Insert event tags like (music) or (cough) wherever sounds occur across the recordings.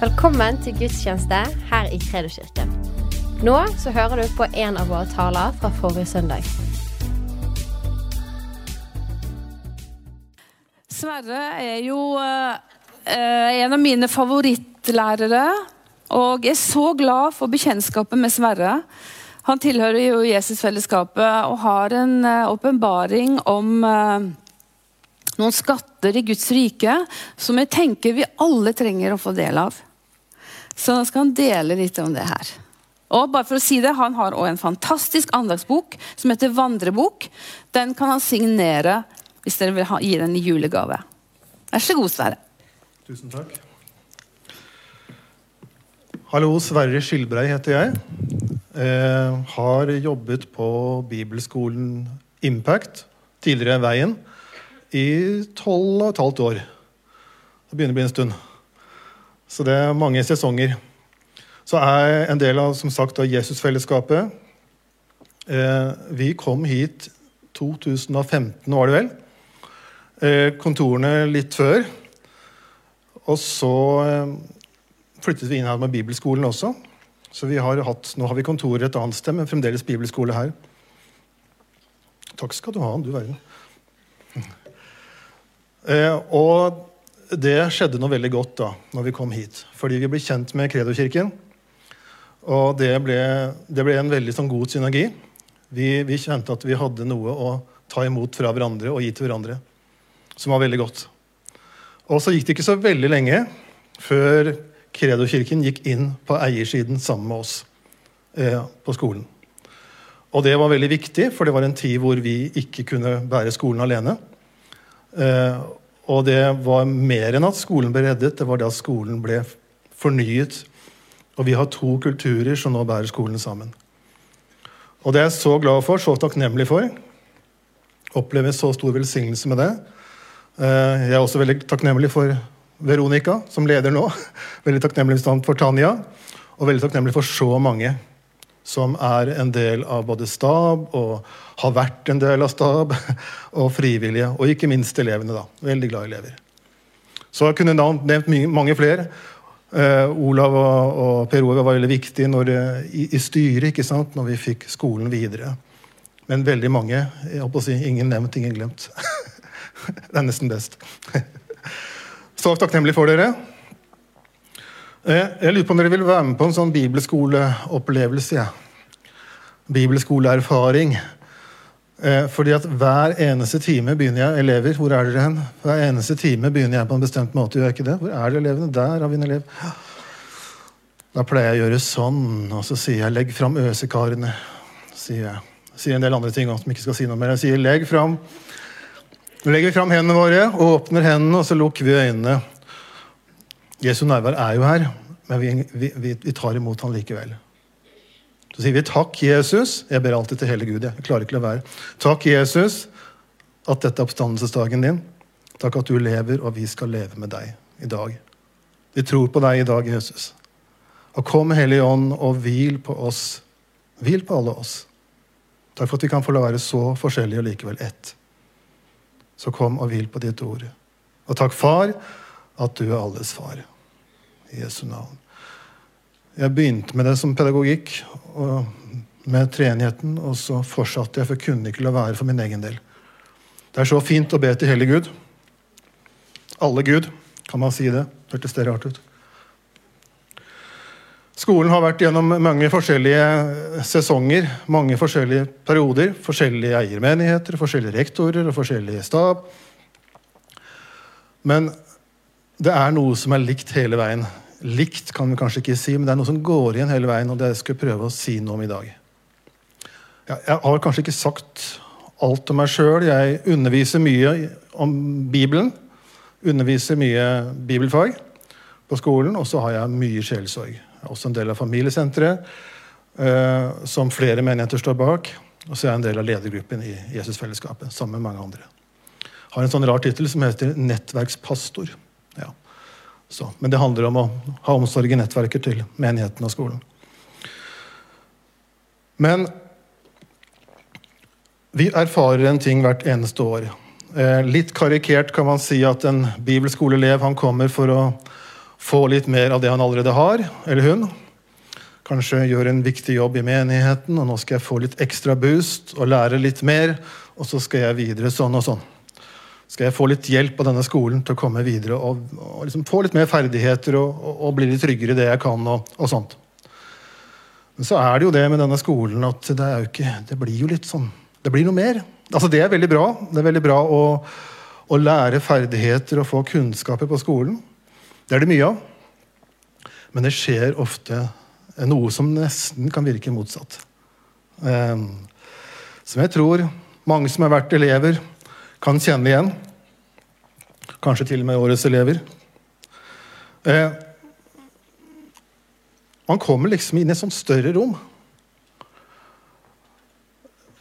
Velkommen til gudstjeneste her i Kredoskirken. Nå så hører du på en av våre taler fra forrige søndag. Sverre er jo eh, en av mine favorittlærere. Og jeg er så glad for bekjentskapet med Sverre. Han tilhører jo Jesusfellesskapet og har en eh, om eh, noen skatter i Guds rike som jeg tenker vi alle trenger å få del av. Så nå skal han dele litt om det her. Og bare for å si det, Han har også en fantastisk andagsbok som heter Vandrebok. Den kan han signere hvis dere vil ha, gi den i julegave. Vær så god, Sverre. Tusen takk. Hallo, Sverre Skilbrei heter jeg. Eh, har jobbet på bibelskolen Impact, tidligere Veien, i tolv og et halvt år. Det begynner å bli en stund. Så det er mange sesonger. Så er en del av som sagt, Jesusfellesskapet. Eh, vi kom hit 2015, var det vel. Eh, kontorene litt før. Og så eh, flyttet vi inn her med bibelskolen også. Så vi har hatt, Nå har vi kontoret et annet sted, men fremdeles bibelskole her. Takk skal du ha, du verden. (laughs) Og det skjedde noe veldig godt da når vi kom hit. Fordi vi ble kjent med Kredokirken. Og det ble, det ble en veldig sånn god synergi. Vi, vi, kjente at vi hadde noe å ta imot fra hverandre og gi til hverandre. Som var veldig godt. Og så gikk det ikke så veldig lenge før Kredokirken gikk inn på eiersiden sammen med oss eh, på skolen. Og det var veldig viktig, for det var en tid hvor vi ikke kunne bære skolen alene. Eh, og det var mer enn at skolen ble reddet, det var det at skolen ble fornyet. Og vi har to kulturer som nå bærer skolen sammen. Og det er jeg så glad for, så takknemlig for. Opplever så stor velsignelse med det. Eh, jeg er også veldig takknemlig for Veronica, som leder nå. (laughs) Veldig takknemlig for Tanja, og veldig takknemlig for så mange som er en del av både stab og har vært en del av stab, (laughs) og frivillige. Og ikke minst elevene. da. Veldig glad elever. Så jeg kunne nevnt mange flere. Uh, Olav og, og, Per Ove var veldig viktige når, i, i, styret ikke sant? når vi fikk skolen videre. Men veldig mange. jeg håper å si, Ingen nevnt, ingen glemt. (laughs) det er nesten best. (laughs) Så takknemlig for dere. Jeg lurer på om dere vil være med på en sånn bibelskoleopplevelse. Ja. Bibelskoleerfaring. Eh, fordi at hver eneste time begynner jeg Elever, hvor er dere hen? Hver eneste time begynner jeg på en bestemt måte. Gjør jeg ikke det? Hvor er det elevene? Der har vi en elev. Da pleier jeg å gjøre sånn, og så sier jeg 'legg fram øsekarene'. Sier jeg. Sier en del andre ting også, som ikke skal si noe mer. Jeg sier 'legg fram'. legger vi fram hendene våre, åpner hendene, og så lukker vi øynene. Jesu nærvær er jo her, men vi, vi, vi tar imot han likevel. Så sier vi takk, Jesus. Jeg ber alltid til hele Gud. Jeg klarer ikke å være. Takk, Jesus, at dette er oppstandelsesdagen din. Takk at du lever, og vi skal leve med deg i dag. Vi tror på deg i dag, Jesus. Og kom, Hellige Ånd, og hvil på oss. Hvil på alle oss. Takk for at vi kan få være så forskjellige og likevel ett. Så kom og hvil på ditt ord. Og takk, Far, at du er alles far. Jesu navn. Jeg begynte med det som pedagogikk, med treenigheten, og så fortsatte jeg, for jeg kunne ikke la være for min egen del. Det er så fint å be til hele Gud. Alle Gud, kan man si det. Hørtes det rart ut? Skolen har vært gjennom mange forskjellige sesonger, mange forskjellige perioder. Forskjellige eiermenigheter, forskjellige rektorer og forskjellige stab. Men det er noe som er likt hele veien. Likt kan vi kanskje ikke si, men det er noe som går igjen hele veien, og det skal jeg prøve å si noe om i dag. Jeg har kanskje ikke sagt alt om meg sjøl. Jeg underviser mye om Bibelen. Underviser mye bibelfag på skolen, og så har jeg mye sjelsorg. Jeg er også en del av familiesenteret, eh, som flere menigheter står bak. Og så er jeg en del av ledergruppen i Jesusfellesskapet sammen med mange andre. Jeg har en sånn rar tittel som heter nettverkspastor. Ja. Så, men det handler om å ha omsorg i nettverket til menigheten og skolen. Men vi erfarer en ting hvert eneste år. Eh, litt karikert kan man si at en bibelskoleelev han kommer for å få litt mer av det han allerede har, eller hun. Kanskje gjør en viktig jobb i menigheten, og nå skal jeg få litt ekstra boost og lære litt mer, og så skal jeg videre sånn og sånn. Skal jeg få litt hjelp av denne skolen til å komme videre og, og liksom få litt mer ferdigheter og, og, og, bli litt tryggere i det jeg kan, og, sånt. Men så er det jo det med denne skolen at det, ikke, det blir jo litt sånn Det blir noe mer. Altså Det er veldig bra. Det er veldig bra å, å lære ferdigheter og få kunnskaper på skolen. Det er det mye av. Men det skjer ofte noe som nesten kan virke motsatt. Um, som jeg tror mange som har vært elever, kan kjenne igjen. Kanskje til og med årets elever. Eh, man kommer liksom inn i et sånt større rom.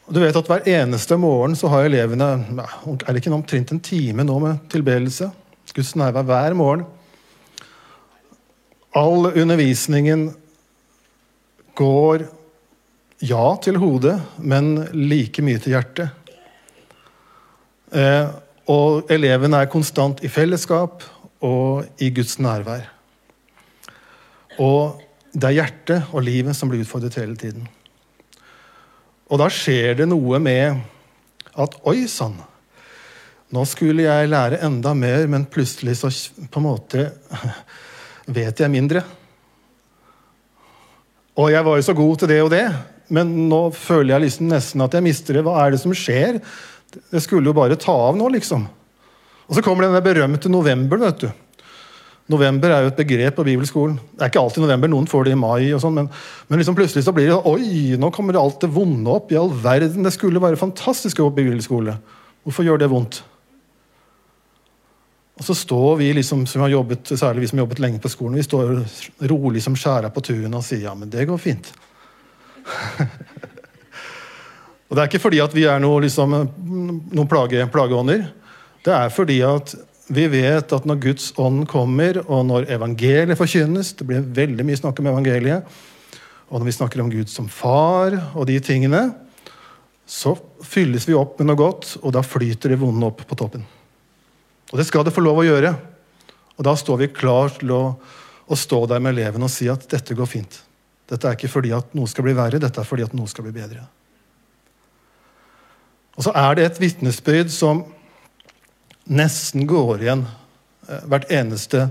Du vet at Hver eneste morgen så har elevene er det ikke omtrent en time nå med tilbedelse. Guds nærvær hver morgen. All undervisningen går ja til hodet, men like mye til hjertet. Eh, og eleven er konstant i fellesskap og i Guds nærvær. Og det er hjertet og livet som blir utfordret hele tiden. Og da skjer det noe med at Oi sann! Nå skulle jeg lære enda mer, men plutselig så på en måte (laughs) vet jeg mindre. Og jeg var jo så god til det og det, men nå føler jeg liksom nesten at jeg mister det. Hva er det som skjer? Det skulle jo bare ta av nå, liksom. Og så kommer denne berømte november. vet du. November er jo et begrep på bibelskolen. Det er ikke alltid november, noen får det i mai. og sånn, men, men liksom plutselig så blir det Oi, nå kommer det alt det vonde opp. i all verden, Det skulle være fantastisk å gå på bibelskole. Hvorfor gjør det vondt? Og så står vi liksom, som har jobbet, særlig vi som har jobbet lenge på skolen, vi står rolig som skjæra på tunet og sier ja, men det går fint. (laughs) Og Det er ikke fordi at vi er noen, liksom, noen plage, plageånder. Det er fordi at vi vet at når Guds ånd kommer, og når evangeliet forkynnes Det blir veldig mye snakk om evangeliet. Og når vi snakker om Gud som far og de tingene, så fylles vi opp med noe godt, og da flyter det vonde opp på toppen. Og det skal det få lov å gjøre. Og da står vi klar til å, å stå der med eleven og si at dette går fint. Dette er ikke fordi at noe skal bli verre, dette er fordi at noe skal bli bedre. Og så er det et vitnesbyrd som nesten går igjen eh, hvert eneste,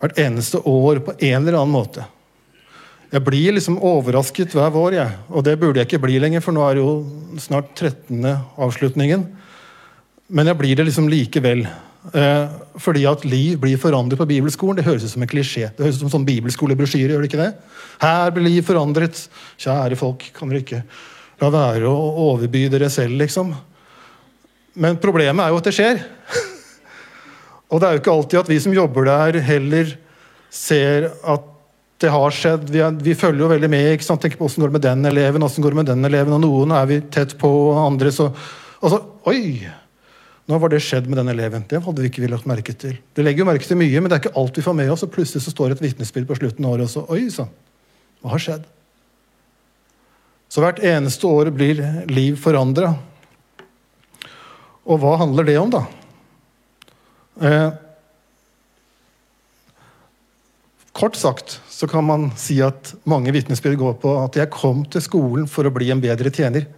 hvert eneste, år på en eller annen måte. Jeg blir liksom overrasket hver vår, jeg. og det burde jeg ikke bli lenger, for nå er jo snart 13. avslutningen. Men jeg blir det liksom likevel. Eh, fordi at liv blir forandret på bibelskolen. Det høres ut som en klisjé. Det høres ut som en sånn bibelskolebrosjyre. gjør det ikke det? Her blir liv forandret. Kjære folk, kan dere ikke La være å overby dere selv, liksom. Men problemet er jo at det skjer. (laughs) Og det er jo ikke alltid at vi som jobber der, heller ser at det har skjedd. Vi, er, vi følger jo veldig med. ikke sant? Tenker på Åssen går det med den eleven, åssen går det med den eleven. Og noen er vi tett på, og andre så Altså, oi! Nå var det skjedd med den eleven. Det hadde vi ikke lagt merke til. Det legger jo merke til mye, men det er ikke alt vi får med oss. Og plutselig så står et vitnesbyrd på slutten av året, og så Oi sann! Hva har skjedd? Så hvert eneste år blir liv forandra. Og hva handler det om, da? Eh, kort sagt så kan man si at mange vitnesbyrd går på at jeg kom til skolen for å bli en bedre tjener.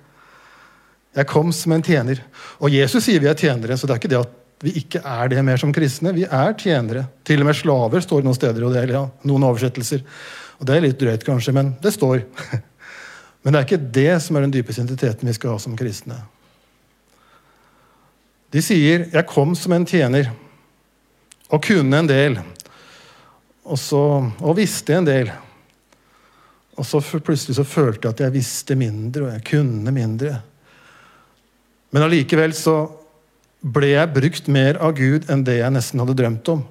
Jeg kom som en tjener. Og Jesus sier vi er tjenere, så det er ikke det at vi ikke er det mer som kristne. Vi er tjenere. Til og med slaver står det noen steder, og det er ja, noen oversettelser. Og Det er litt drøyt, kanskje, men det står. (laughs) Men det er ikke det som er den dype identiteten vi skal ha som kristne. De sier 'Jeg kom som en tjener og kunne en del', og, så, og visste en del. Og så plutselig så følte jeg at jeg visste mindre, og jeg kunne mindre. Men allikevel så ble jeg brukt mer av Gud enn det jeg nesten hadde drømt om.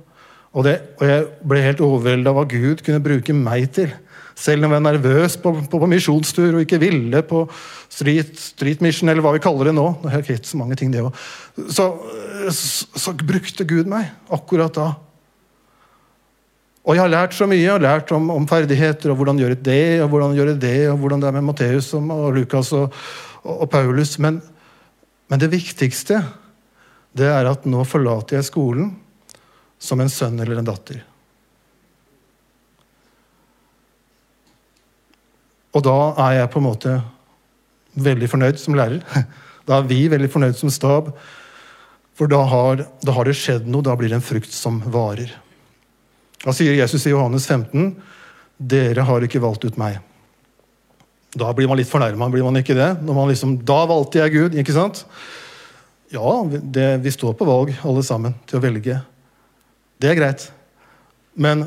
Og, det, og jeg ble helt overveldet av hva Gud kunne bruke meg til. Selv om jeg var nervøs på, på, på misjonstur og ikke ville på street, street, mission, eller hva vi kaller det nå. Det er ikke så mange ting det så, så, så, brukte Gud meg akkurat da. Og jeg har lært så mye. Jeg har lært om, om ferdigheter og hvordan gjøre det og hvordan gjøre det, og hvordan det er med Matteus og, og Lukas og, og, og Paulus. Men, men det viktigste det er at nå forlater jeg skolen som en sønn eller en datter. Og da er jeg på en måte veldig fornøyd som lærer. (laughs) Da er vi veldig fornøyd som stab. For da har, da har det skjedd noe. Da blir det en frukt som varer. Da sier Jesus i Johannes 15.: Dere har ikke valgt ut meg. Da blir man litt fornærma, blir man ikke det? Når man liksom, Da valgte jeg Gud, ikke sant? Ja, det, vi står på valg, alle sammen, til å velge. Det er greit. Men,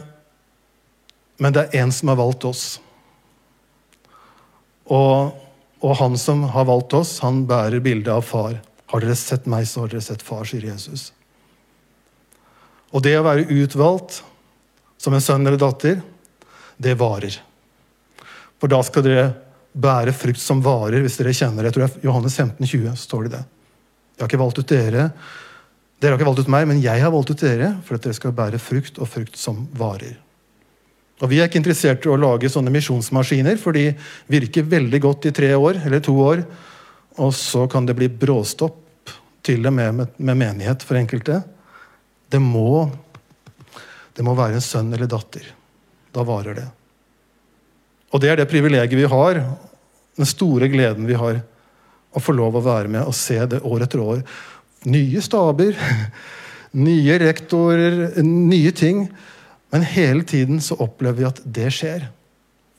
men det er én som har valgt oss. Og og han som har valgt oss, han bærer bildet av far. Har dere sett meg, så har dere sett far, sier Jesus. Og det å være utvalgt som en sønn eller datter, det varer. For da skal dere bære frukt som varer, hvis dere kjenner det. Jeg tror det er Johannes 15, 20 står det det. Jeg har ikke valgt ut dere. Dere har ikke valgt ut meg, men jeg har valgt ut dere for at dere skal bære frukt, og frukt som varer. Og Vi er ikke interessert i å lage sånne misjonsmaskiner, for de virker veldig godt i tre år eller to år. Og så kan det bli bråstopp, til og med med, menighet for enkelte. Det må, det må være en sønn eller datter. Da varer det. Og det er det privilegiet vi har, den store gleden vi har, å få lov å være med og se det år etter år. Nye staber, (laughs) nye rektorer, nye ting. Men hele tiden så opplever vi at det skjer.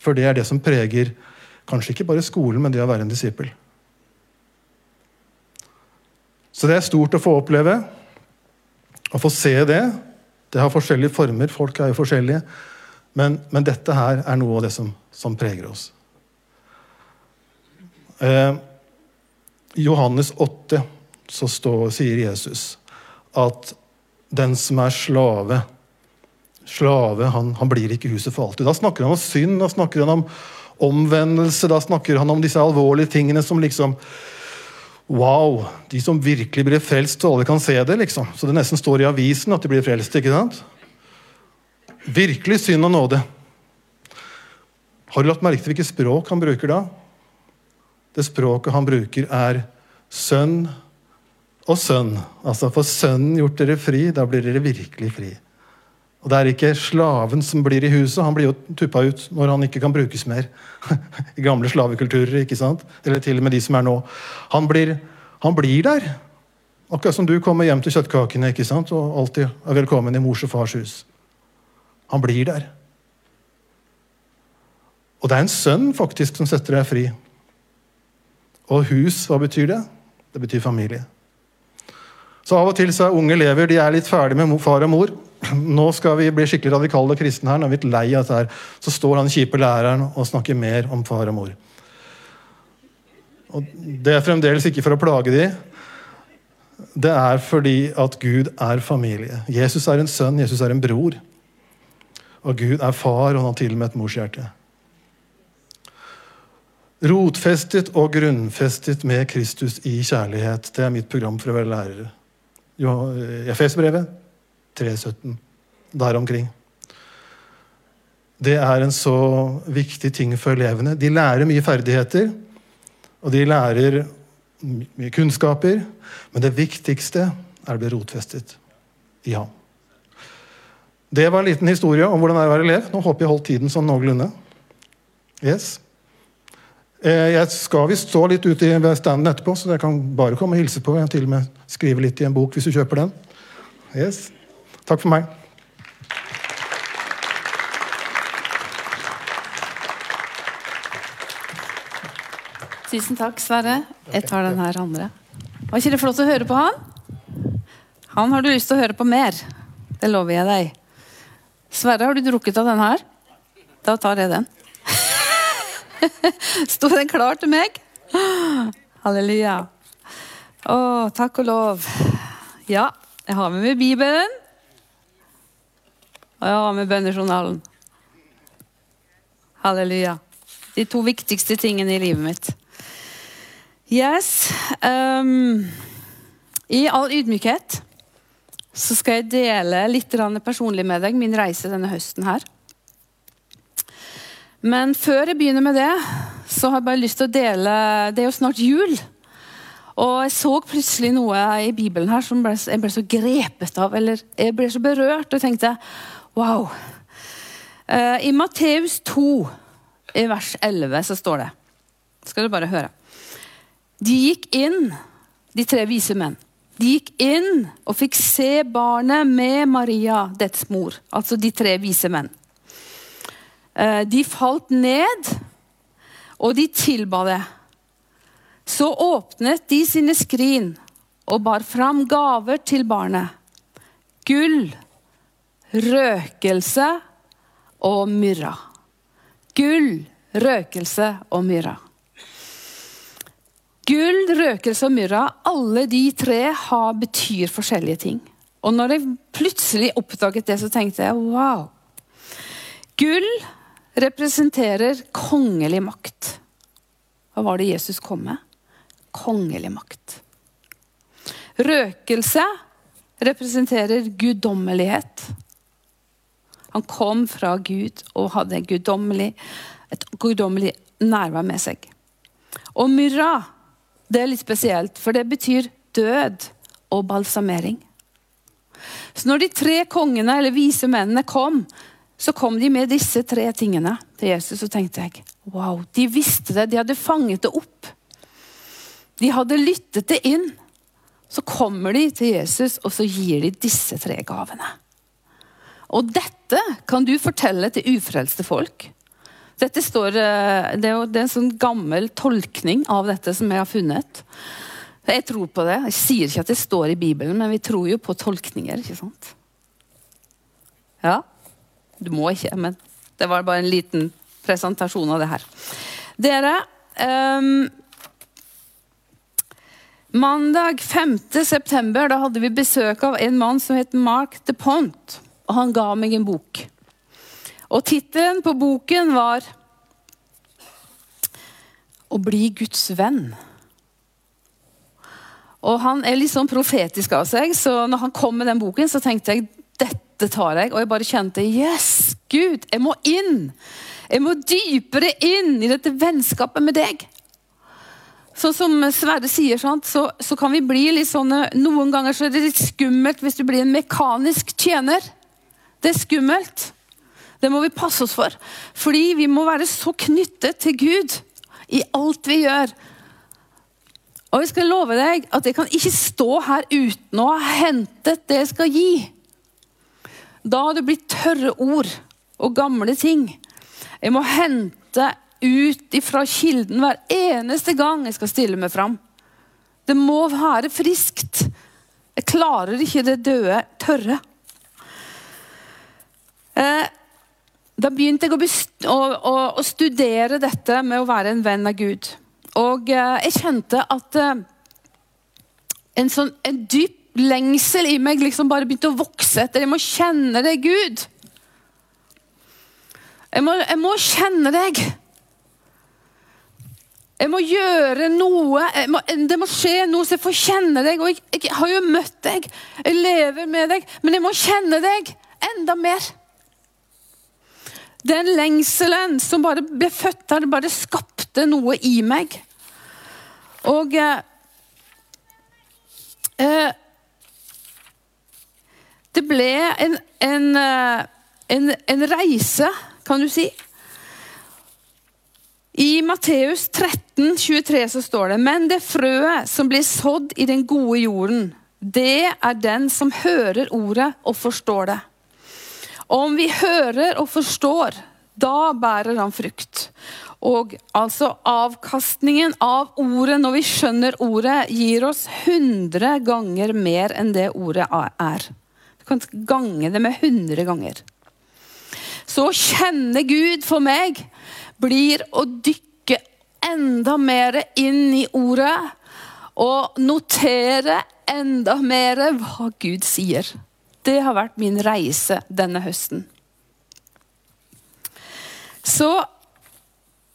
For det er det som preger kanskje ikke bare skolen, men det å være en disippel. Så det er stort å få oppleve. Å få se det. Det har forskjellige former, folk er jo forskjellige. Men, men dette her er noe av det som, som preger oss. Eh, Johannes 8 så står, sier Jesus at den som er slave slave, han, han, blir ikke huset for alltid. Da snakker han om synd, da snakker han om omvendelse, da snakker han om disse alvorlige tingene som liksom Wow! De som virkelig blir frelst, så alle kan se det. liksom. Så det nesten står i avisen at de blir frelst. ikke sant? Virkelig synd og nåde. Har du lagt merke til hvilket språk han bruker da? Det språket han bruker, er sønn og sønn. Altså, for sønnen gjort dere fri, da blir dere virkelig fri. Og det er ikke slaven som blir i huset, han blir jo tuppa ut når han ikke kan brukes mer. (laughs) I gamle slavekulturer, ikke sant? Eller til og med de som er nå. Han blir, han blir der. Akkurat som du kommer hjem til kjøttkakene ikke sant? og alltid er velkommen i mors og fars hus. Han blir der. Og det er en sønn faktisk som setter deg fri. Og hus, hva betyr det? Det betyr familie. Så av og til så er unge elever de er litt ferdig med far og mor. Nå skal vi bli skikkelig radikale og kristne her. Nå er vi litt lei av dette her. Så står han kjipe læreren og snakker mer om far og mor. Og Det er fremdeles ikke for å plage de. Det er fordi at Gud er familie. Jesus er en sønn, Jesus er en bror. Og Gud er far, og han har til og med et morshjerte. Rotfestet og grunnfestet med Kristus i kjærlighet. Det er mitt program for å være lærere. Efesbrevet 3.17. Der omkring. Det er en så viktig ting for elevene. De lærer mye ferdigheter, og de lærer mye kunnskaper, men det viktigste er å bli rotfestet i ham. Det var en liten historie om hvordan det er å være elev. Nå håper jeg holdt tiden sånn noenlunde. Yes. Eh, jeg skal visst stå litt ute ved standen etterpå, så jeg kan bare komme og hilse på. Jeg kan til og med skrive litt i en bok hvis du kjøper den. Yes. Takk for meg. Tusen takk, Sverre. Jeg tar den her andre. Var ikke det flott å høre på han? Han har du lyst til å høre på mer. Det lover jeg deg. Sverre, har du drukket av den her? Da tar jeg den. (laughs) Sto den klar til meg? Halleluja. Å, takk og lov. Ja, jeg har med meg Bibelen. Og med bønnejournalen. Halleluja. De to viktigste tingene i livet mitt. Yes. Um, I all ydmykhet så skal jeg dele litt personlig med deg min reise denne høsten her. Men før jeg begynner med det, så har jeg bare lyst til å dele Det er jo snart jul. Og jeg så plutselig noe i Bibelen her som ble, jeg ble så grepet av. Eller jeg ble så berørt og tenkte wow. Uh, I Matteus 2, i vers 11 så står det Skal du bare høre. De gikk inn, de tre vise menn. De gikk inn og fikk se barnet med Maria, dets mor. Altså de tre vise menn. Eh, de falt ned, og de tilba det. Så åpnet de sine skrin og bar fram gaver til barnet. Gull, røkelse og myrra. Gull, røkelse og myrra. Gull, røkelse og myrra, alle de tre har, betyr forskjellige ting. Og når jeg plutselig oppdaget det, så tenkte jeg wow. Gull representerer kongelig makt. Hva var det Jesus kom med? Kongelig makt. Røkelse representerer guddommelighet. Han kom fra Gud og hadde guddommelig, et guddommelig nærvær med seg. Og myrra, det er litt spesielt, for det betyr død og balsamering. Så når de tre kongene eller vise mennene kom, så kom de med disse tre tingene til Jesus. Og tenkte jeg, wow, De visste det, de hadde fanget det opp. De hadde lyttet det inn. Så kommer de til Jesus, og så gir de disse tre gavene. Og dette kan du fortelle til ufrelste folk. Dette står, eh, det er, er en sånn gammel tolkning av dette som jeg har funnet. Jeg tror på det. Jeg sier ikke at det står i Bibelen, men vi tror jo på tolkninger. ikke sant? Ja. Du må ikke, men det var bare en liten presentasjon av det her. Dere um, Mandag 5. september da hadde vi besøk av en mann som het Mark de Pont og han ga meg en bok. Og tittelen på boken var 'Å bli Guds venn'. Og Han er litt sånn profetisk av seg, så når han kom med den boken, så tenkte jeg dette tar jeg. Og jeg bare kjente yes, Gud, jeg må inn. Jeg må dypere inn i dette vennskapet med deg. Sånn som Sverre sier? Så, så kan vi bli litt sånne Noen ganger så er det litt skummelt hvis du blir en mekanisk tjener. Det er skummelt. Det må vi passe oss for. Fordi vi må være så knyttet til Gud i alt vi gjør. Og jeg skal love deg at jeg kan ikke stå her uten å ha hentet det jeg skal gi. Da har det blitt tørre ord og gamle ting. Jeg må hente ut ifra kilden hver eneste gang jeg skal stille meg fram. Det må være friskt. Jeg klarer ikke det døde, tørre. Eh, da begynte jeg å, å, å, studere dette med å være en venn av Gud. Og eh, jeg kjente at eh, en, sånn, en dyp lengsel i meg liksom bare begynte å vokse etter. Jeg må kjenne deg, Gud. Jeg må, jeg må kjenne deg. Jeg må gjøre noe. Må, det må skje noe så jeg får kjenne deg. Og jeg, jeg har jo møtt deg. Jeg lever med deg. Men jeg må kjenne deg enda mer. Den lengselen som bare ble født der, bare skapte noe i meg. Og eh, eh Det ble en, en, eh, en, en, reise, kan du si. I Matteus 13, 23 så står det Men det frøet som blir sådd i den gode jorden, det er den som hører ordet og forstår det. Om vi hører og forstår, da bærer han frukt. Og altså avkastningen av ordet, når vi skjønner ordet, gir oss 100 ganger mer enn det ordet er. Du kan gange det med 100 ganger. Så å kjenne Gud for meg blir å dykke enda mer inn i ordet og notere enda mer hva Gud sier. Det har vært min reise denne høsten. Så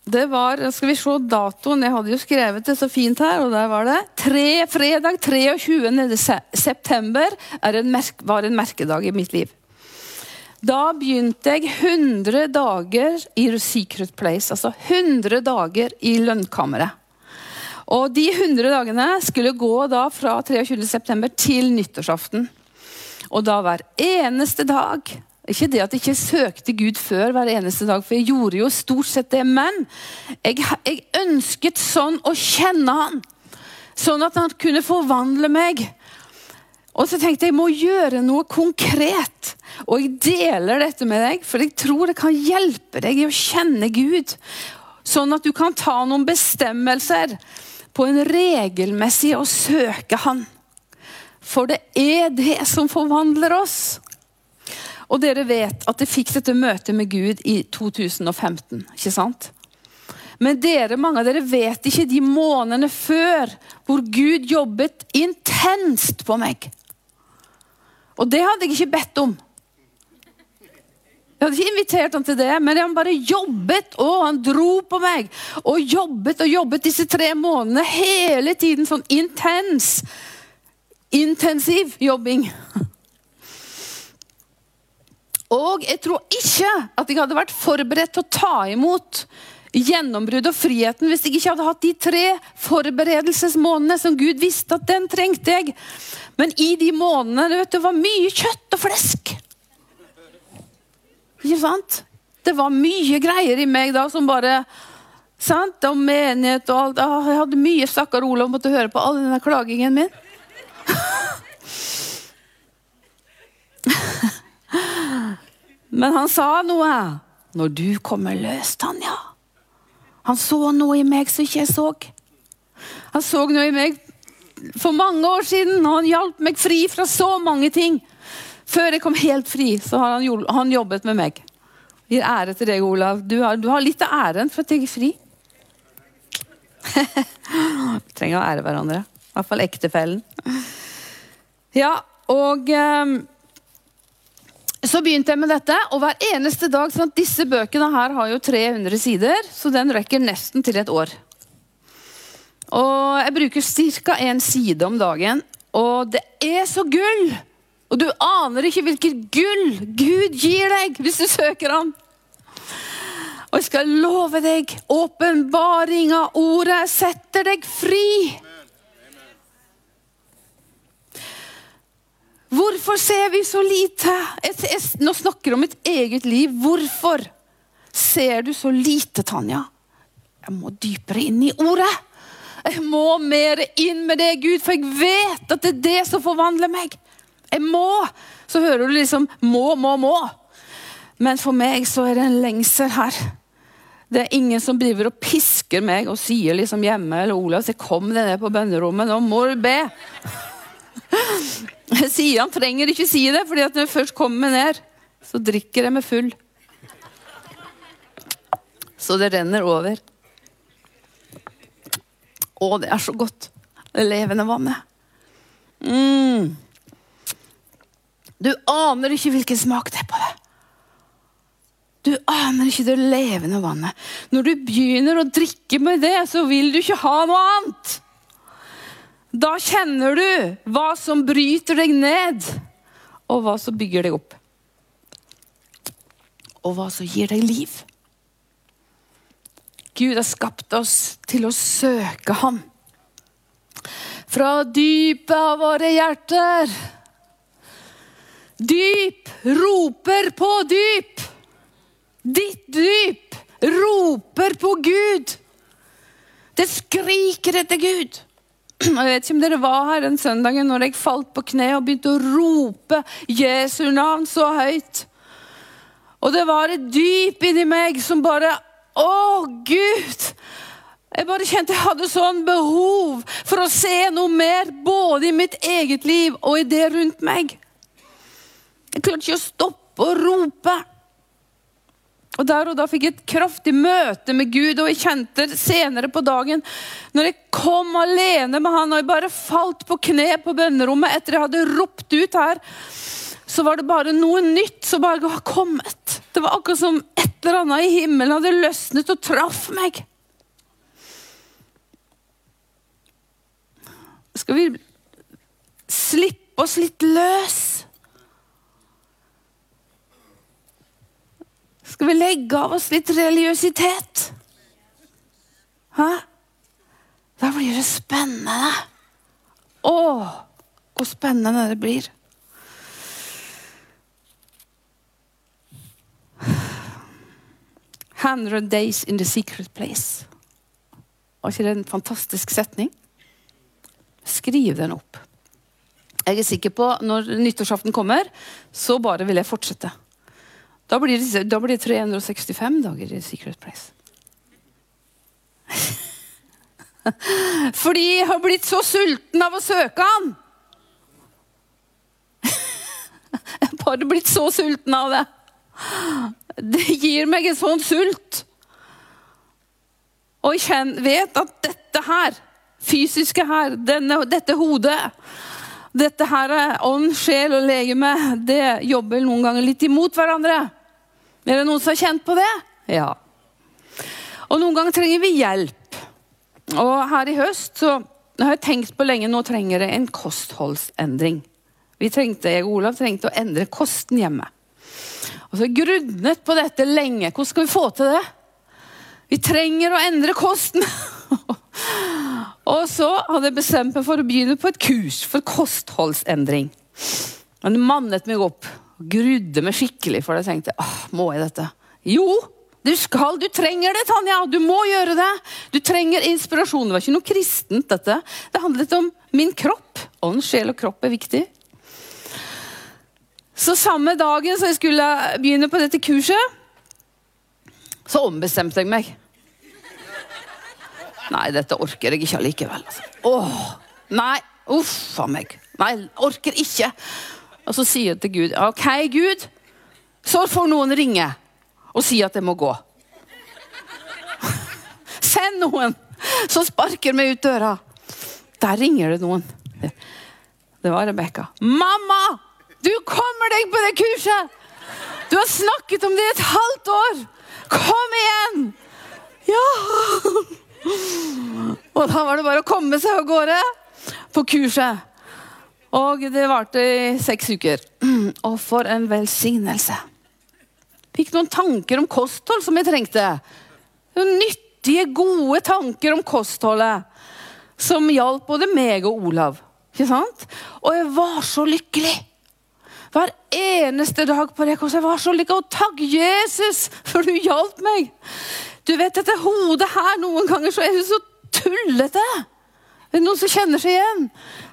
det var Skal vi se datoen? Jeg hadde jo skrevet det så fint her, og der var det. Tre, fredag 23. september en merke, var en merkedag i mitt liv. Da begynte jeg 100 dager i Secret Place. Altså 100 dager i lønnkammeret. Og de 100 dagene skulle gå da fra 23. september til nyttårsaften. Og da hver eneste dag Ikke det at jeg ikke søkte Gud før hver eneste dag, for jeg gjorde jo stort sett det. Men jeg, jeg ønsket sånn å kjenne han. Sånn at han kunne forvandle meg. Og så tenkte jeg jeg må gjøre noe konkret. Og jeg deler dette med deg, for jeg tror det kan hjelpe deg i å kjenne Gud. Sånn at du kan ta noen bestemmelser på en regelmessig å søke Han. For det er det som forvandler oss. Og dere vet at jeg fikk dette møtet med Gud i 2015. ikke sant? Men dere, mange av dere vet ikke de månedene før hvor Gud jobbet intenst på meg. Og det hadde jeg ikke bedt om. Jeg hadde ikke invitert han til det, men han bare jobbet, og han dro på meg. Og jobbet og jobbet disse tre månedene hele tiden. Sånn intens, intensiv jobbing. Og jeg tror ikke at jeg hadde vært forberedt til å ta imot gjennombrudd og friheten hvis jeg ikke hadde hatt de tre forberedelsesmånedene som Gud visste at den trengte jeg. Men i de månedene vet du, var mye kjøtt og flesk. Ikke sant? Det var mye greier i meg da som bare sant? Og menighet og alt. Jeg hadde mye stakkar Olav måtte høre på all denne klagingen min. (laughs) Men han sa noe. Når du kommer løs, Tanja. Han så noe i meg som ikke jeg så. Han så noe i meg for mange år siden, og han hjalp meg fri fra så mange ting. Før jeg kom helt fri, så har han, han jobbet med meg. Gir ære til deg, Olav. Du har, du har litt av æren for at jeg er fri. (laughs) Vi trenger å ære hverandre. I hvert fall ektefellen. Ja, og um, så begynte jeg med dette, og hver eneste dag sånn at Disse bøkene her har jo 300 sider, så den rekker nesten til et år. Og Jeg bruker ca. én side om dagen, og det er så gull! Og du aner ikke hvilket gull Gud gir deg hvis du søker ham. Og jeg skal love deg, åpenbaring av ordet setter deg fri. Hvorfor ser vi så lite? Jeg, jeg, nå snakker jeg om mitt eget liv. Hvorfor ser du så lite, Tanja? Jeg må dypere inn i ordet. Jeg må mer inn med det, Gud, for jeg vet at det er det som forvandler meg. Jeg må. Så hører du liksom må, må, må. Men for meg så er det en lengsel her. Det er ingen som driver og pisker meg og sier liksom hjemme eller Olav, så kom deg ned på bønnerommet, nå må du be. (laughs) Han trenger ikke si det, fordi at når jeg først kommer ned, så drikker jeg meg full. Så det renner over. Å, det er så godt. Det levende vannet. Mm. Du aner ikke hvilken smak det er på det. Du aner ikke det levende vannet. Når du begynner å drikke med det, så vil du ikke ha noe annet. Da kjenner du hva som bryter deg ned, og hva som bygger deg opp. Og hva som gir deg liv. Gud har skapt oss til å søke Ham. Fra dypet av våre hjerter. Dyp roper på dyp. Ditt dyp roper på Gud. Det skriker etter Gud. Jeg vet ikke om dere var her den søndagen når jeg falt på kne og begynte å rope Jesu navn så høyt. Og det var et dyp inni meg som bare Å, Gud! Jeg bare kjente jeg hadde sånn behov for å se noe mer, både i mitt eget liv og i det rundt meg. Jeg klarte ikke å stoppe å rope. Og Der og da fikk jeg et kraftig møte med Gud, og jeg kjente senere på dagen Når jeg kom alene med han og jeg bare falt på kne på bønnerommet etter jeg hadde ropt ut her, så var det bare noe nytt som bare var kommet. Det var akkurat som et eller annet i himmelen hadde løsnet og traff meg. Skal vi slippe oss litt løs? Skal vi legge av oss litt religiøsitet? Hæ? Da blir det spennende. Å, hvor spennende det blir. 100 days in the secret place. Var ikke det en fantastisk setning? Skriv den opp. Jeg er sikker på når nyttårsaften kommer, så bare vil jeg fortsette. Da blir det, da blir det 365 dager i Secret Place. (laughs) Fordi jeg har blitt så sulten av å søke han. (laughs) Jeg har bare blitt så sulten av det. Det gir meg en sånn sult. Og jeg vet at dette her, fysiske her, denne, dette hodet dette her ånd, sjel og legeme det jobber noen ganger litt imot hverandre. Er det noen som har kjent på det? Ja. Og noen ganger trenger vi hjelp. Og her i høst så har jeg tenkt på lenge nå trenger det en kostholdsendring. Vi trengte, jeg og Olav trengte å endre kosten hjemme. Og så grunnet på dette lenge. Hvordan skal vi få til det? Vi trenger å endre kosten. (laughs) (laughs) og så hadde jeg bestemt meg for å begynne på et kurs for kostholdsendring. Men det mannet meg opp. Grudde meg skikkelig, for jeg tenkte åh, må jeg dette? Jo, du skal, du trenger det, Tanja. Du må gjøre det. Du trenger inspirasjon. Det var ikke noe kristent, dette. Det handlet om min kropp. Ånd, sjel og kropp er viktig. Så samme dagen som jeg skulle begynne på dette kurset, så ombestemte jeg meg. Nei, dette orker jeg ikke allikevel. Altså. Åh, nei, uff a meg. Nei, orker ikke. Og så sier jeg til Gud OK, Gud, så får noen ringe og si at jeg må gå. (laughs) Send noen som sparker meg ut døra. Der ringer det noen. Det var Rebekka. 'Mamma, du kommer deg på det kurset! Du har snakket om det i et halvt år! Kom igjen!' Ja! Og da var det bare å komme seg av gårde på kurset. Og det varte i seks uker. Og for en velsignelse. Fikk noen tanker om kosthold som jeg trengte. Nyttige, gode tanker om kostholdet. Som hjalp både meg og Olav. Ikke sant? Og jeg var så lykkelig. Hver eneste dag på det. Jeg var så lykkelig. Og takk, Jesus, for du hjalp meg. Du vet, dette hodet her, noen ganger så er det så tullete. Det er noen som kjenner seg igjen.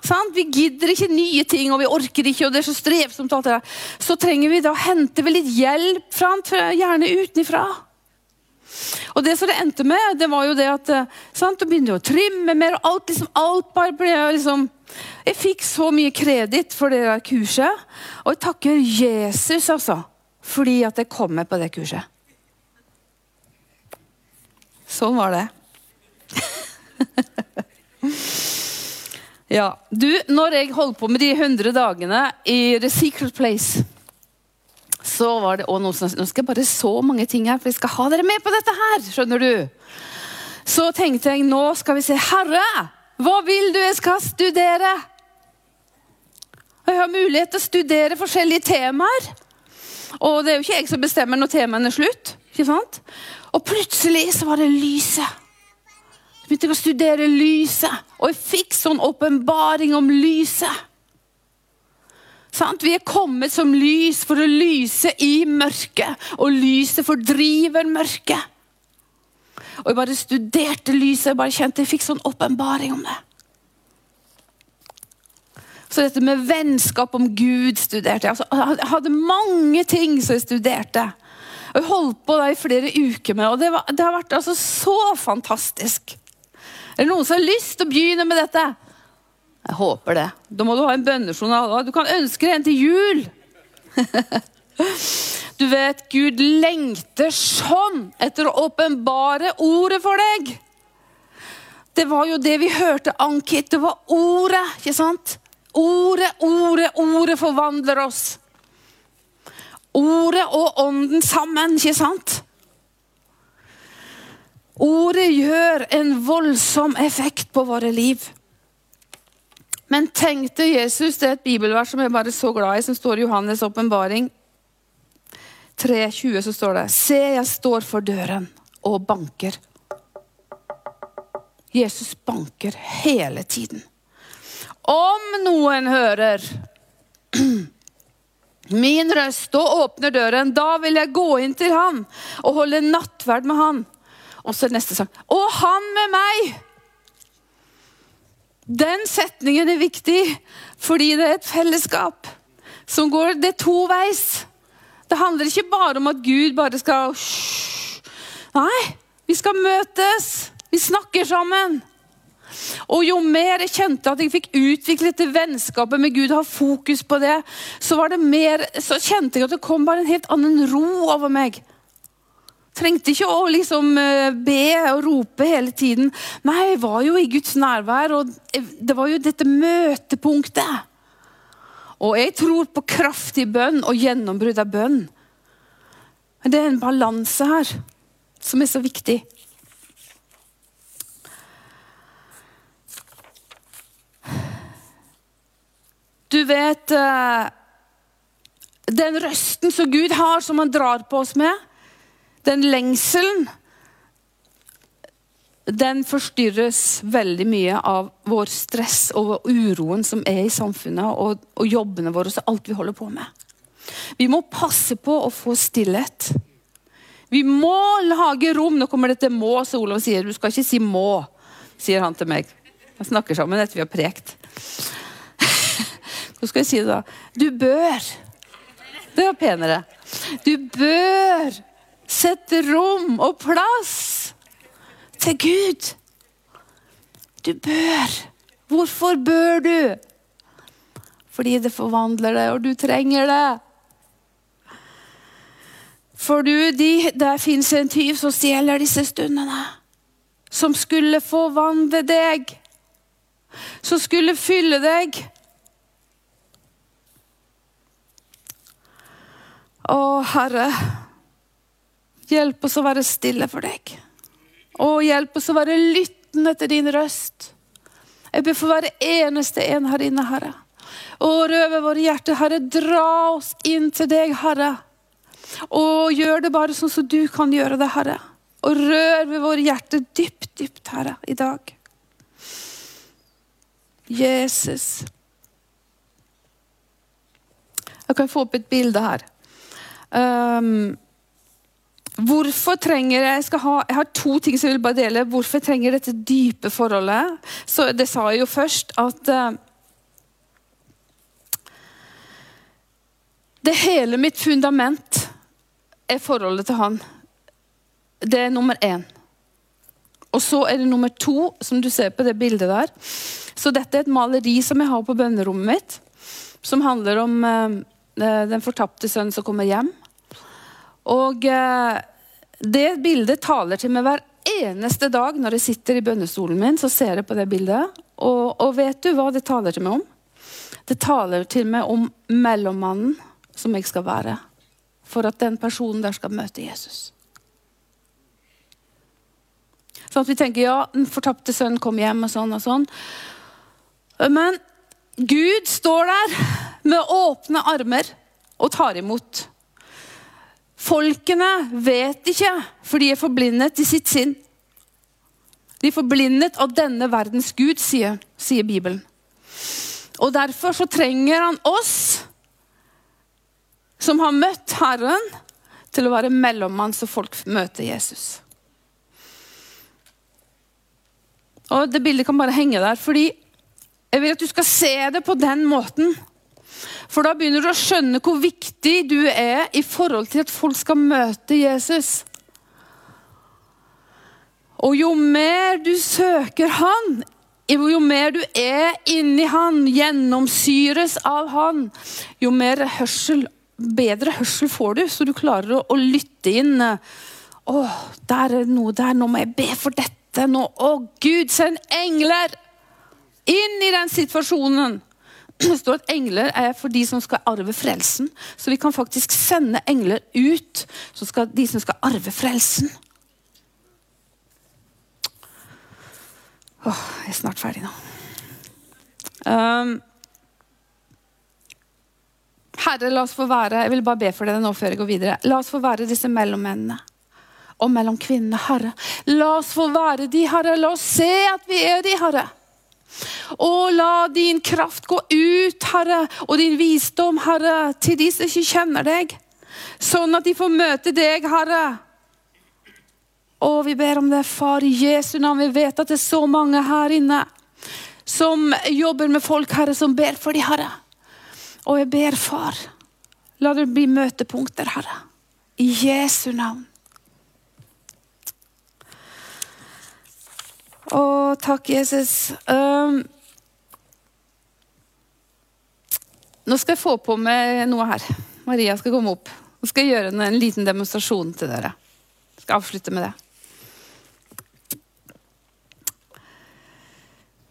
Sant? Vi gidder ikke nye ting, og vi orker ikke, og det er så strevsomt. alt det der. Så trenger vi da hente litt hjelp fra gjerne utenfra. Og det som det endte med, det var jo det at eh, sant, du begynner å trimme mer, og alt, liksom, alt bare ble liksom Jeg fikk så mye kreditt for det der kurset. Og jeg takker Jesus, altså, fordi at jeg kom med på det kurset. Sånn var det. (laughs) ja, du, når jeg holdt på med de 100 dagene i The Secret Place, så var det også noe som, Nå skal jeg bare så mange ting her, for jeg skal ha dere med på dette her. skjønner du? Så tenkte jeg nå skal vi se Herre, hva vil du jeg skal studere? Jeg har mulighet til å studere forskjellige temaer. Og det er jo ikke jeg som bestemmer når temaene er slutt. ikke sant? Og plutselig så var det lyset. Så begynte jeg å studere lyset, og jeg fikk sånn åpenbaring om lyset. Sant? Vi er kommet som lys for å lyse i mørket, og lyset fordriver mørket. Og jeg bare studerte lyset, jeg bare kjente jeg fikk sånn åpenbaring om det. Så dette med vennskap om Gud studerte jeg. Altså, jeg hadde mange ting som jeg studerte. Jeg holdt på i flere uker med og det, var, det har vært altså så fantastisk. Er det noen som har lyst til å begynne med dette? Jeg håper det. Da må du ha en bønnejournal. Du kan ønske deg en til jul. (laughs) Du vet, Gud lengter sånn etter å åpenbare ordet for deg. Det var jo det vi hørte, Ankit. Det var ordet, ikke sant? Ordet, ordet, ordet forvandler oss. Ordet og ånden sammen, ikke sant? Ordet gjør en voldsom effekt på våre liv. Men tenkte Jesus, det er et bibelvers som jeg bare er så glad i, som står i Johannes' åpenbaring 3,20, så står det Se, jeg står for døren og banker. Jesus banker hele tiden. Om noen hører min røst og åpner døren. Da vil jeg gå inn til han og holde nattverd med han. Og så neste sang. Og han med meg! Den setningen er viktig fordi det er et fellesskap som går det toveis. Det handler ikke bare om at Gud bare skal Nei, vi skal møtes. Vi snakker sammen. Og jo mer jeg kjente at jeg fikk utviklet det vennskapet med Gud, ha fokus på det, så, det mer, så kjente jeg at det kom bare en helt annen ro over meg. Trengte ikke å liksom eh, be og rope hele tiden. Nei, jeg var jo i Guds nærvær, og det var jo dette møtepunktet. Og jeg tror på kraftig bønn og gjennombrudd av bønn. Men det er en balanse her som er så viktig. Du vet eh, Den røsten som Gud har, som han drar på oss med, den lengselen den forstyrres veldig mye av vår stress og uroen som er i samfunnet, og, og jobbene våre og alt vi holder på med. Vi må passe på å få stillhet. Vi må lage rom. Nå kommer dette 'må', så Olav sier. Du skal ikke si 'må', sier han til meg. Vi snakker sammen etter vi har prekt. Så skal jeg si det, da. Du bør. Det var penere. Du bør sette rom og plass til Gud. Du bør. Hvorfor bør du? Fordi det forvandler deg, og du trenger det. For du, de, der fins en tyv som stjeler disse stundene. Som skulle forvandle deg. Som skulle fylle deg Å, Herre, hjelp oss å være stille for deg. Å, hjelp oss å være lyttende til din røst. Jeg ber for hver eneste en her inne, Herre. Å, røve våre hjerter, Herre. Dra oss inn til deg, Herre. Og gjør det bare sånn som du kan gjøre det, Herre. Og rør ved våre hjerter dypt, dypt, Herre, i dag. Jesus. Jeg kan få opp et bilde her. Um, Hvorfor trenger jeg skal ha, Jeg har to ting som jeg vil bare dele. Hvorfor jeg trenger dette dype forholdet? Så Det sa jeg jo først at uh, Det hele mitt fundament er forholdet til han. Det er nummer én. Og så er det nummer to, som du ser på det bildet der. Så dette er et maleri som jeg har på bønnerommet mitt. Som handler om uh, den fortapte sønnen som kommer hjem. Og eh, det bildet taler til meg hver eneste dag når jeg sitter i bønnestolen min. så ser jeg på det bildet. Og, og vet du hva det taler til meg om? Det taler til meg om mellommannen som jeg skal være. For at den personen der skal møte Jesus. Sånn at vi tenker ja, den fortapte sønnen kom hjem og sånn og sånn. Men Gud står der med åpne armer og tar imot. Folkene vet ikke, for de er forblindet i sitt sinn. De er forblindet av denne verdens Gud, sier, sier Bibelen. Og Derfor så trenger han oss som har møtt Herren, til å være mellommann så folk møter Jesus. Og Det bildet kan bare henge der, fordi jeg vil at du skal se det på den måten. For da begynner du å skjønne hvor viktig du er i forhold til at folk skal møte Jesus. Og jo mer du søker Han, jo mer du er inni Han, gjennomsyres av Han, jo mer hørsel, bedre hørsel får du, så du klarer å, å lytte inn. Å, der er noe der. Nå må jeg be for dette. Nå, å Gud, send engler inn i den situasjonen. Det står at engler er for de som skal arve frelsen. Så vi kan faktisk sende engler ut, som skal de som skal arve frelsen. Åh, jeg er snart ferdig nå. Um, Herre, la oss få være Jeg vil bare be for deg nå før jeg går videre. La oss få være disse mellommennene og mellom kvinnene, Herre. La oss få være de, Herre. La oss se at vi er de, Herre. Og la din kraft gå ut, Herre, og din visdom, Herre, til de som ikke kjenner deg. Sånn at de får møte deg, Herre. Å, vi ber om det, far, i Jesu navn. Vi vet at det er så mange her inne som jobber med folk, Herre, som ber for de, Herre. Og jeg ber, far, la det bli møtepunkter, Herre. I Jesu navn. Å, takk, Jesus. Um, nå skal jeg få på med noe her. Maria skal komme opp. Nå skal jeg gjøre en, en liten demonstrasjon til dere. Jeg skal avslutte med det.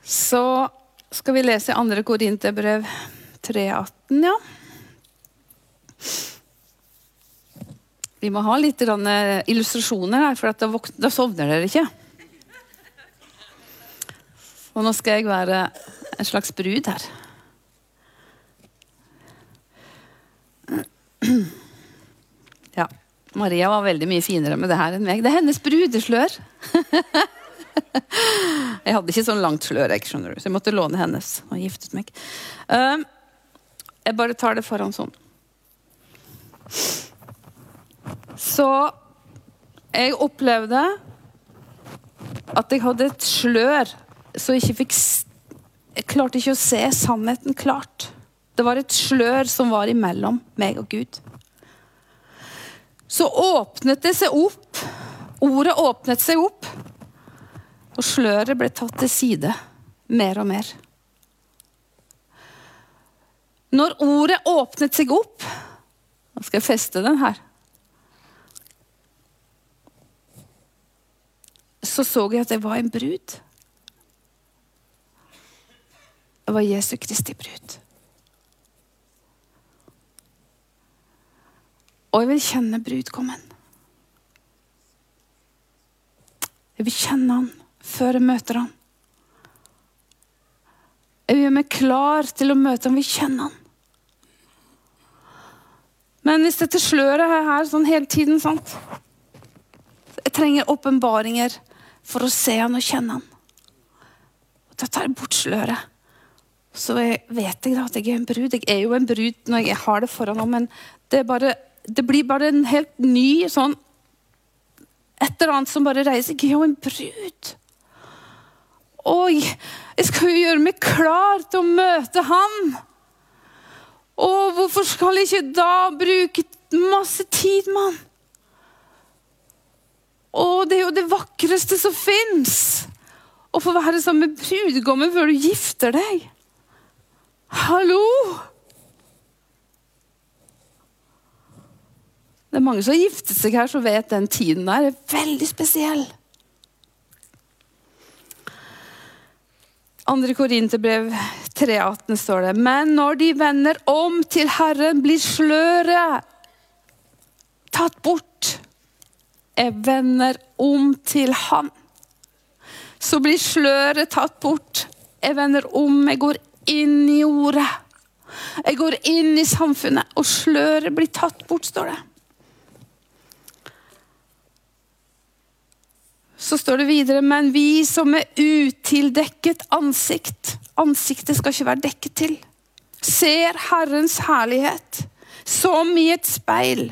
Så skal vi lese 2. Korinterbrev 3,18, ja. Vi må ha litt eh, illustrasjoner her, for da, da sovner dere ikke. Og nå skal jeg være en slags brud her. Ja. Maria var veldig mye finere med det her enn meg. Det er hennes brudeslør. (laughs) jeg hadde ikke sånn langt slør, jeg, skjønner du, så jeg måtte låne hennes. og giftet meg. Um, jeg bare tar det foran sånn. Så jeg opplevde at jeg hadde et slør så jeg ikke fikk Jeg klarte ikke å se sannheten klart. Det var et slør som var imellom meg og Gud. Så åpnet det seg opp. Ordet åpnet seg opp. Og sløret ble tatt til side mer og mer. Når ordet åpnet seg opp Nå skal jeg feste den her. Så så jeg at jeg var en brud. Det var Jesu Kristi brud. Og jeg vil kjenne brudgommen. Jeg vil kjenne han før jeg møter han. Jeg vil gjøre meg klar til å møte han. Vil kjenne han. Men hvis dette sløret er her sånn hele tiden sant? Jeg trenger åpenbaringer for å se han og kjenne han. Og da tar jeg bort sløret. Så vet jeg da at jeg er en brud. Jeg er jo en brud når jeg har det foran meg, men det, bare, det, blir bare en helt ny sånn Et eller annet som bare reiser. Jeg er jo en brud. Oi, jeg skal jo gjøre meg klar til å møte han. Og hvorfor skal jeg ikke da bruke masse tid med han? Og det er jo det vakreste som fins. Å få være sammen med brudgommen før du gifter deg. Hallo! Det er mange som har giftet seg her, som vet den tiden der er veldig spesiell. Andre Korinterbrev 3,18 står det. Men når de vender om til Herren, blir sløret tatt bort. Jeg vender om til Han. Så blir sløret tatt bort. Jeg vender om, jeg går inn i ordet. Jeg går inn i samfunnet, og sløret blir tatt bort, står det. Så står det videre, men vi som er utildekket ansikt Ansiktet skal ikke være dekket til. Ser Herrens herlighet som i et speil.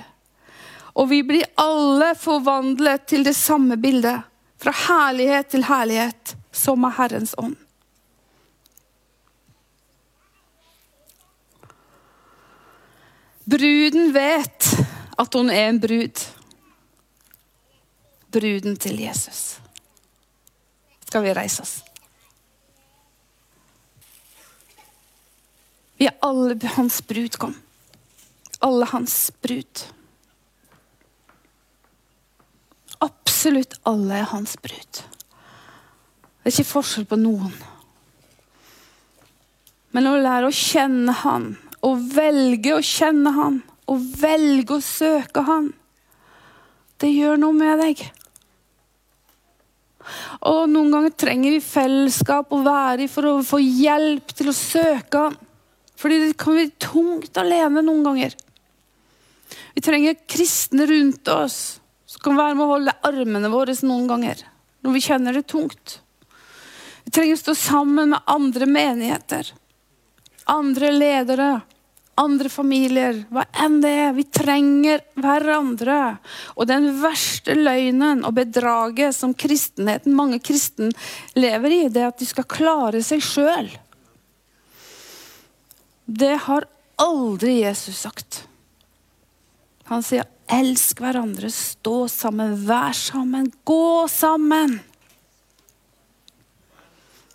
Og vi blir alle forvandlet til det samme bildet. Fra herlighet til herlighet, som er Herrens ånd. Bruden vet at hun er en brud. Bruden til Jesus. Skal vi reise oss? Vi er alle hans brud, kom. Alle hans brud. Absolutt alle er hans brud. Det er ikke forskjell på noen. Men å lære å kjenne han å velge å kjenne Han å velge å søke Han, det gjør noe med deg. Og Noen ganger trenger vi fellesskap å være i for å få hjelp til å søke Han. Fordi det kan bli tungt alene noen ganger. Vi trenger kristne rundt oss som kan være med å holde armene våre noen ganger. Når vi kjenner det tungt. Vi trenger å stå sammen med andre menigheter. Andre ledere. Andre familier. Hva enn det er. Vi trenger hverandre. Og den verste løgnen og bedraget som kristenheten, mange kristen lever i, det er at de skal klare seg sjøl. Det har aldri Jesus sagt. Han sier 'elsk hverandre', 'stå sammen', 'vær sammen', 'gå sammen'.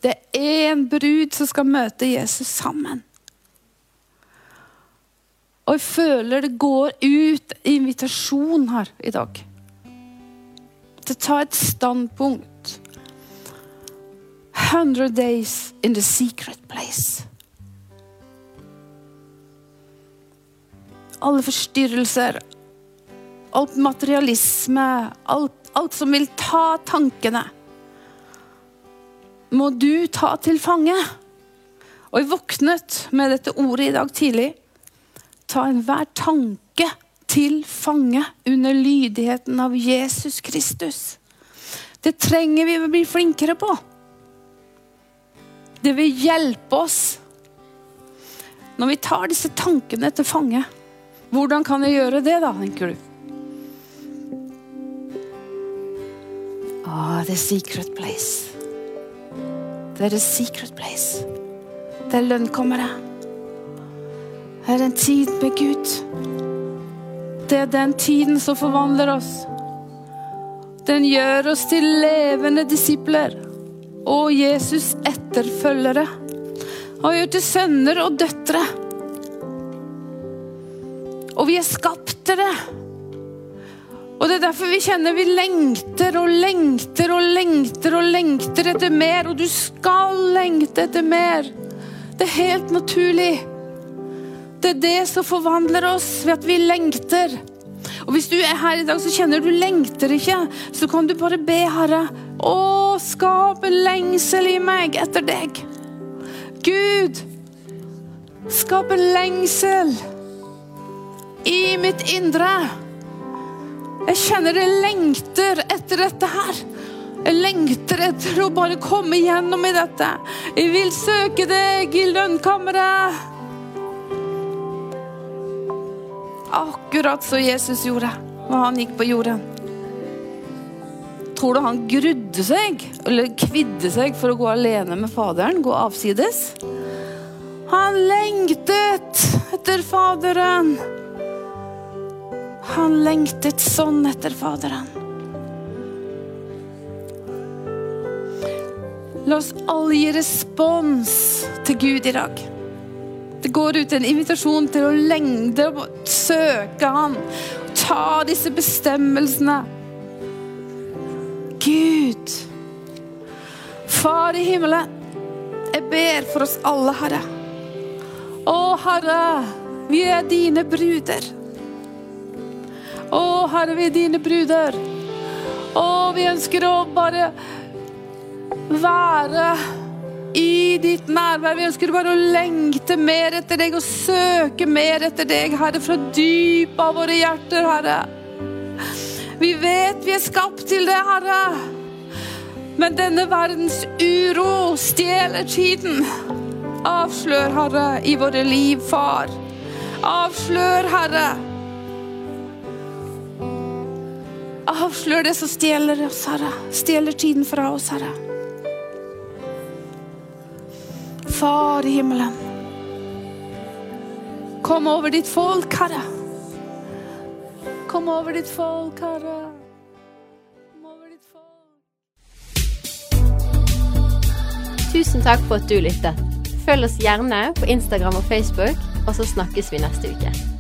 Det er en brud som skal møte Jesus sammen. Og jeg føler det går ut invitasjon her i dag. Til å ta et standpunkt. 100 days in the secret place. alle forstyrrelser, alt materialisme, alt, alt som vil ta tankene, må du ta til fange. Og jeg våknet med dette ordet i dag tidlig. Ta enhver tanke til fange under lydigheten av Jesus Kristus. Det trenger vi å bli flinkere på. Det vil hjelpe oss når vi tar disse tankene til fange. Hvordan kan jeg gjøre det, da, tenker du. Ah, the secret place. Det er the secret place. Det er lønnkommere. Det er en tid med Gud. Det er den tiden som forvandler oss. Den gjør oss til levende disipler og Jesus etterfølgere. Og gjør til sønner og døtre. Og vi er skapt til det. Og det er derfor vi kjenner vi lengter og lengter og lengter og lengter etter mer. Og du skal lengte etter mer. Det er helt naturlig. Det er det som forvandler oss ved at vi lengter. Og Hvis du er her i dag så kjenner du lengter ikke, så kan du bare be Herre å skape lengsel i meg etter deg. Gud, skap en lengsel i mitt indre. Jeg kjenner jeg lengter etter dette her. Jeg lengter etter å bare komme gjennom i dette. Jeg vil søke deg i lønnkammeret. Akkurat som Jesus gjorde når han gikk på jorden. Tror du han grudde seg, eller kvidde seg for å gå alene med Faderen? Gå avsides? Han lengtet etter Faderen. Han lengtet sånn etter Faderen. La oss alle gi respons til Gud i dag. Det går ut en invitasjon til å lengde og søke Han. Ta disse bestemmelsene. Gud, Far i himmelen, jeg ber for oss alle, Herre. Å, Herre, vi er dine bruder. Å, Herre, vi er dine bruder. Å, vi ønsker å bare være i ditt nærvær. Vi ønsker bare å lengte mer etter deg og søke mer etter deg, Herre, fra dypet av våre hjerter, Herre. Vi vet vi er skapt til det, Herre. Men denne verdens uro stjeler tiden. Avslør, Herre, i våre liv, Far. Avslør, Herre. Avslør det som stjeler oss, Herre. Stjeler tiden fra oss, Herre. Far i himmelen. Kom over ditt folk, Herre. Kom over ditt folk, Herre. Kom over ditt folk. Tusen takk for at du lyttet. Følg oss gjerne på Instagram og Facebook, og så snakkes vi neste uke.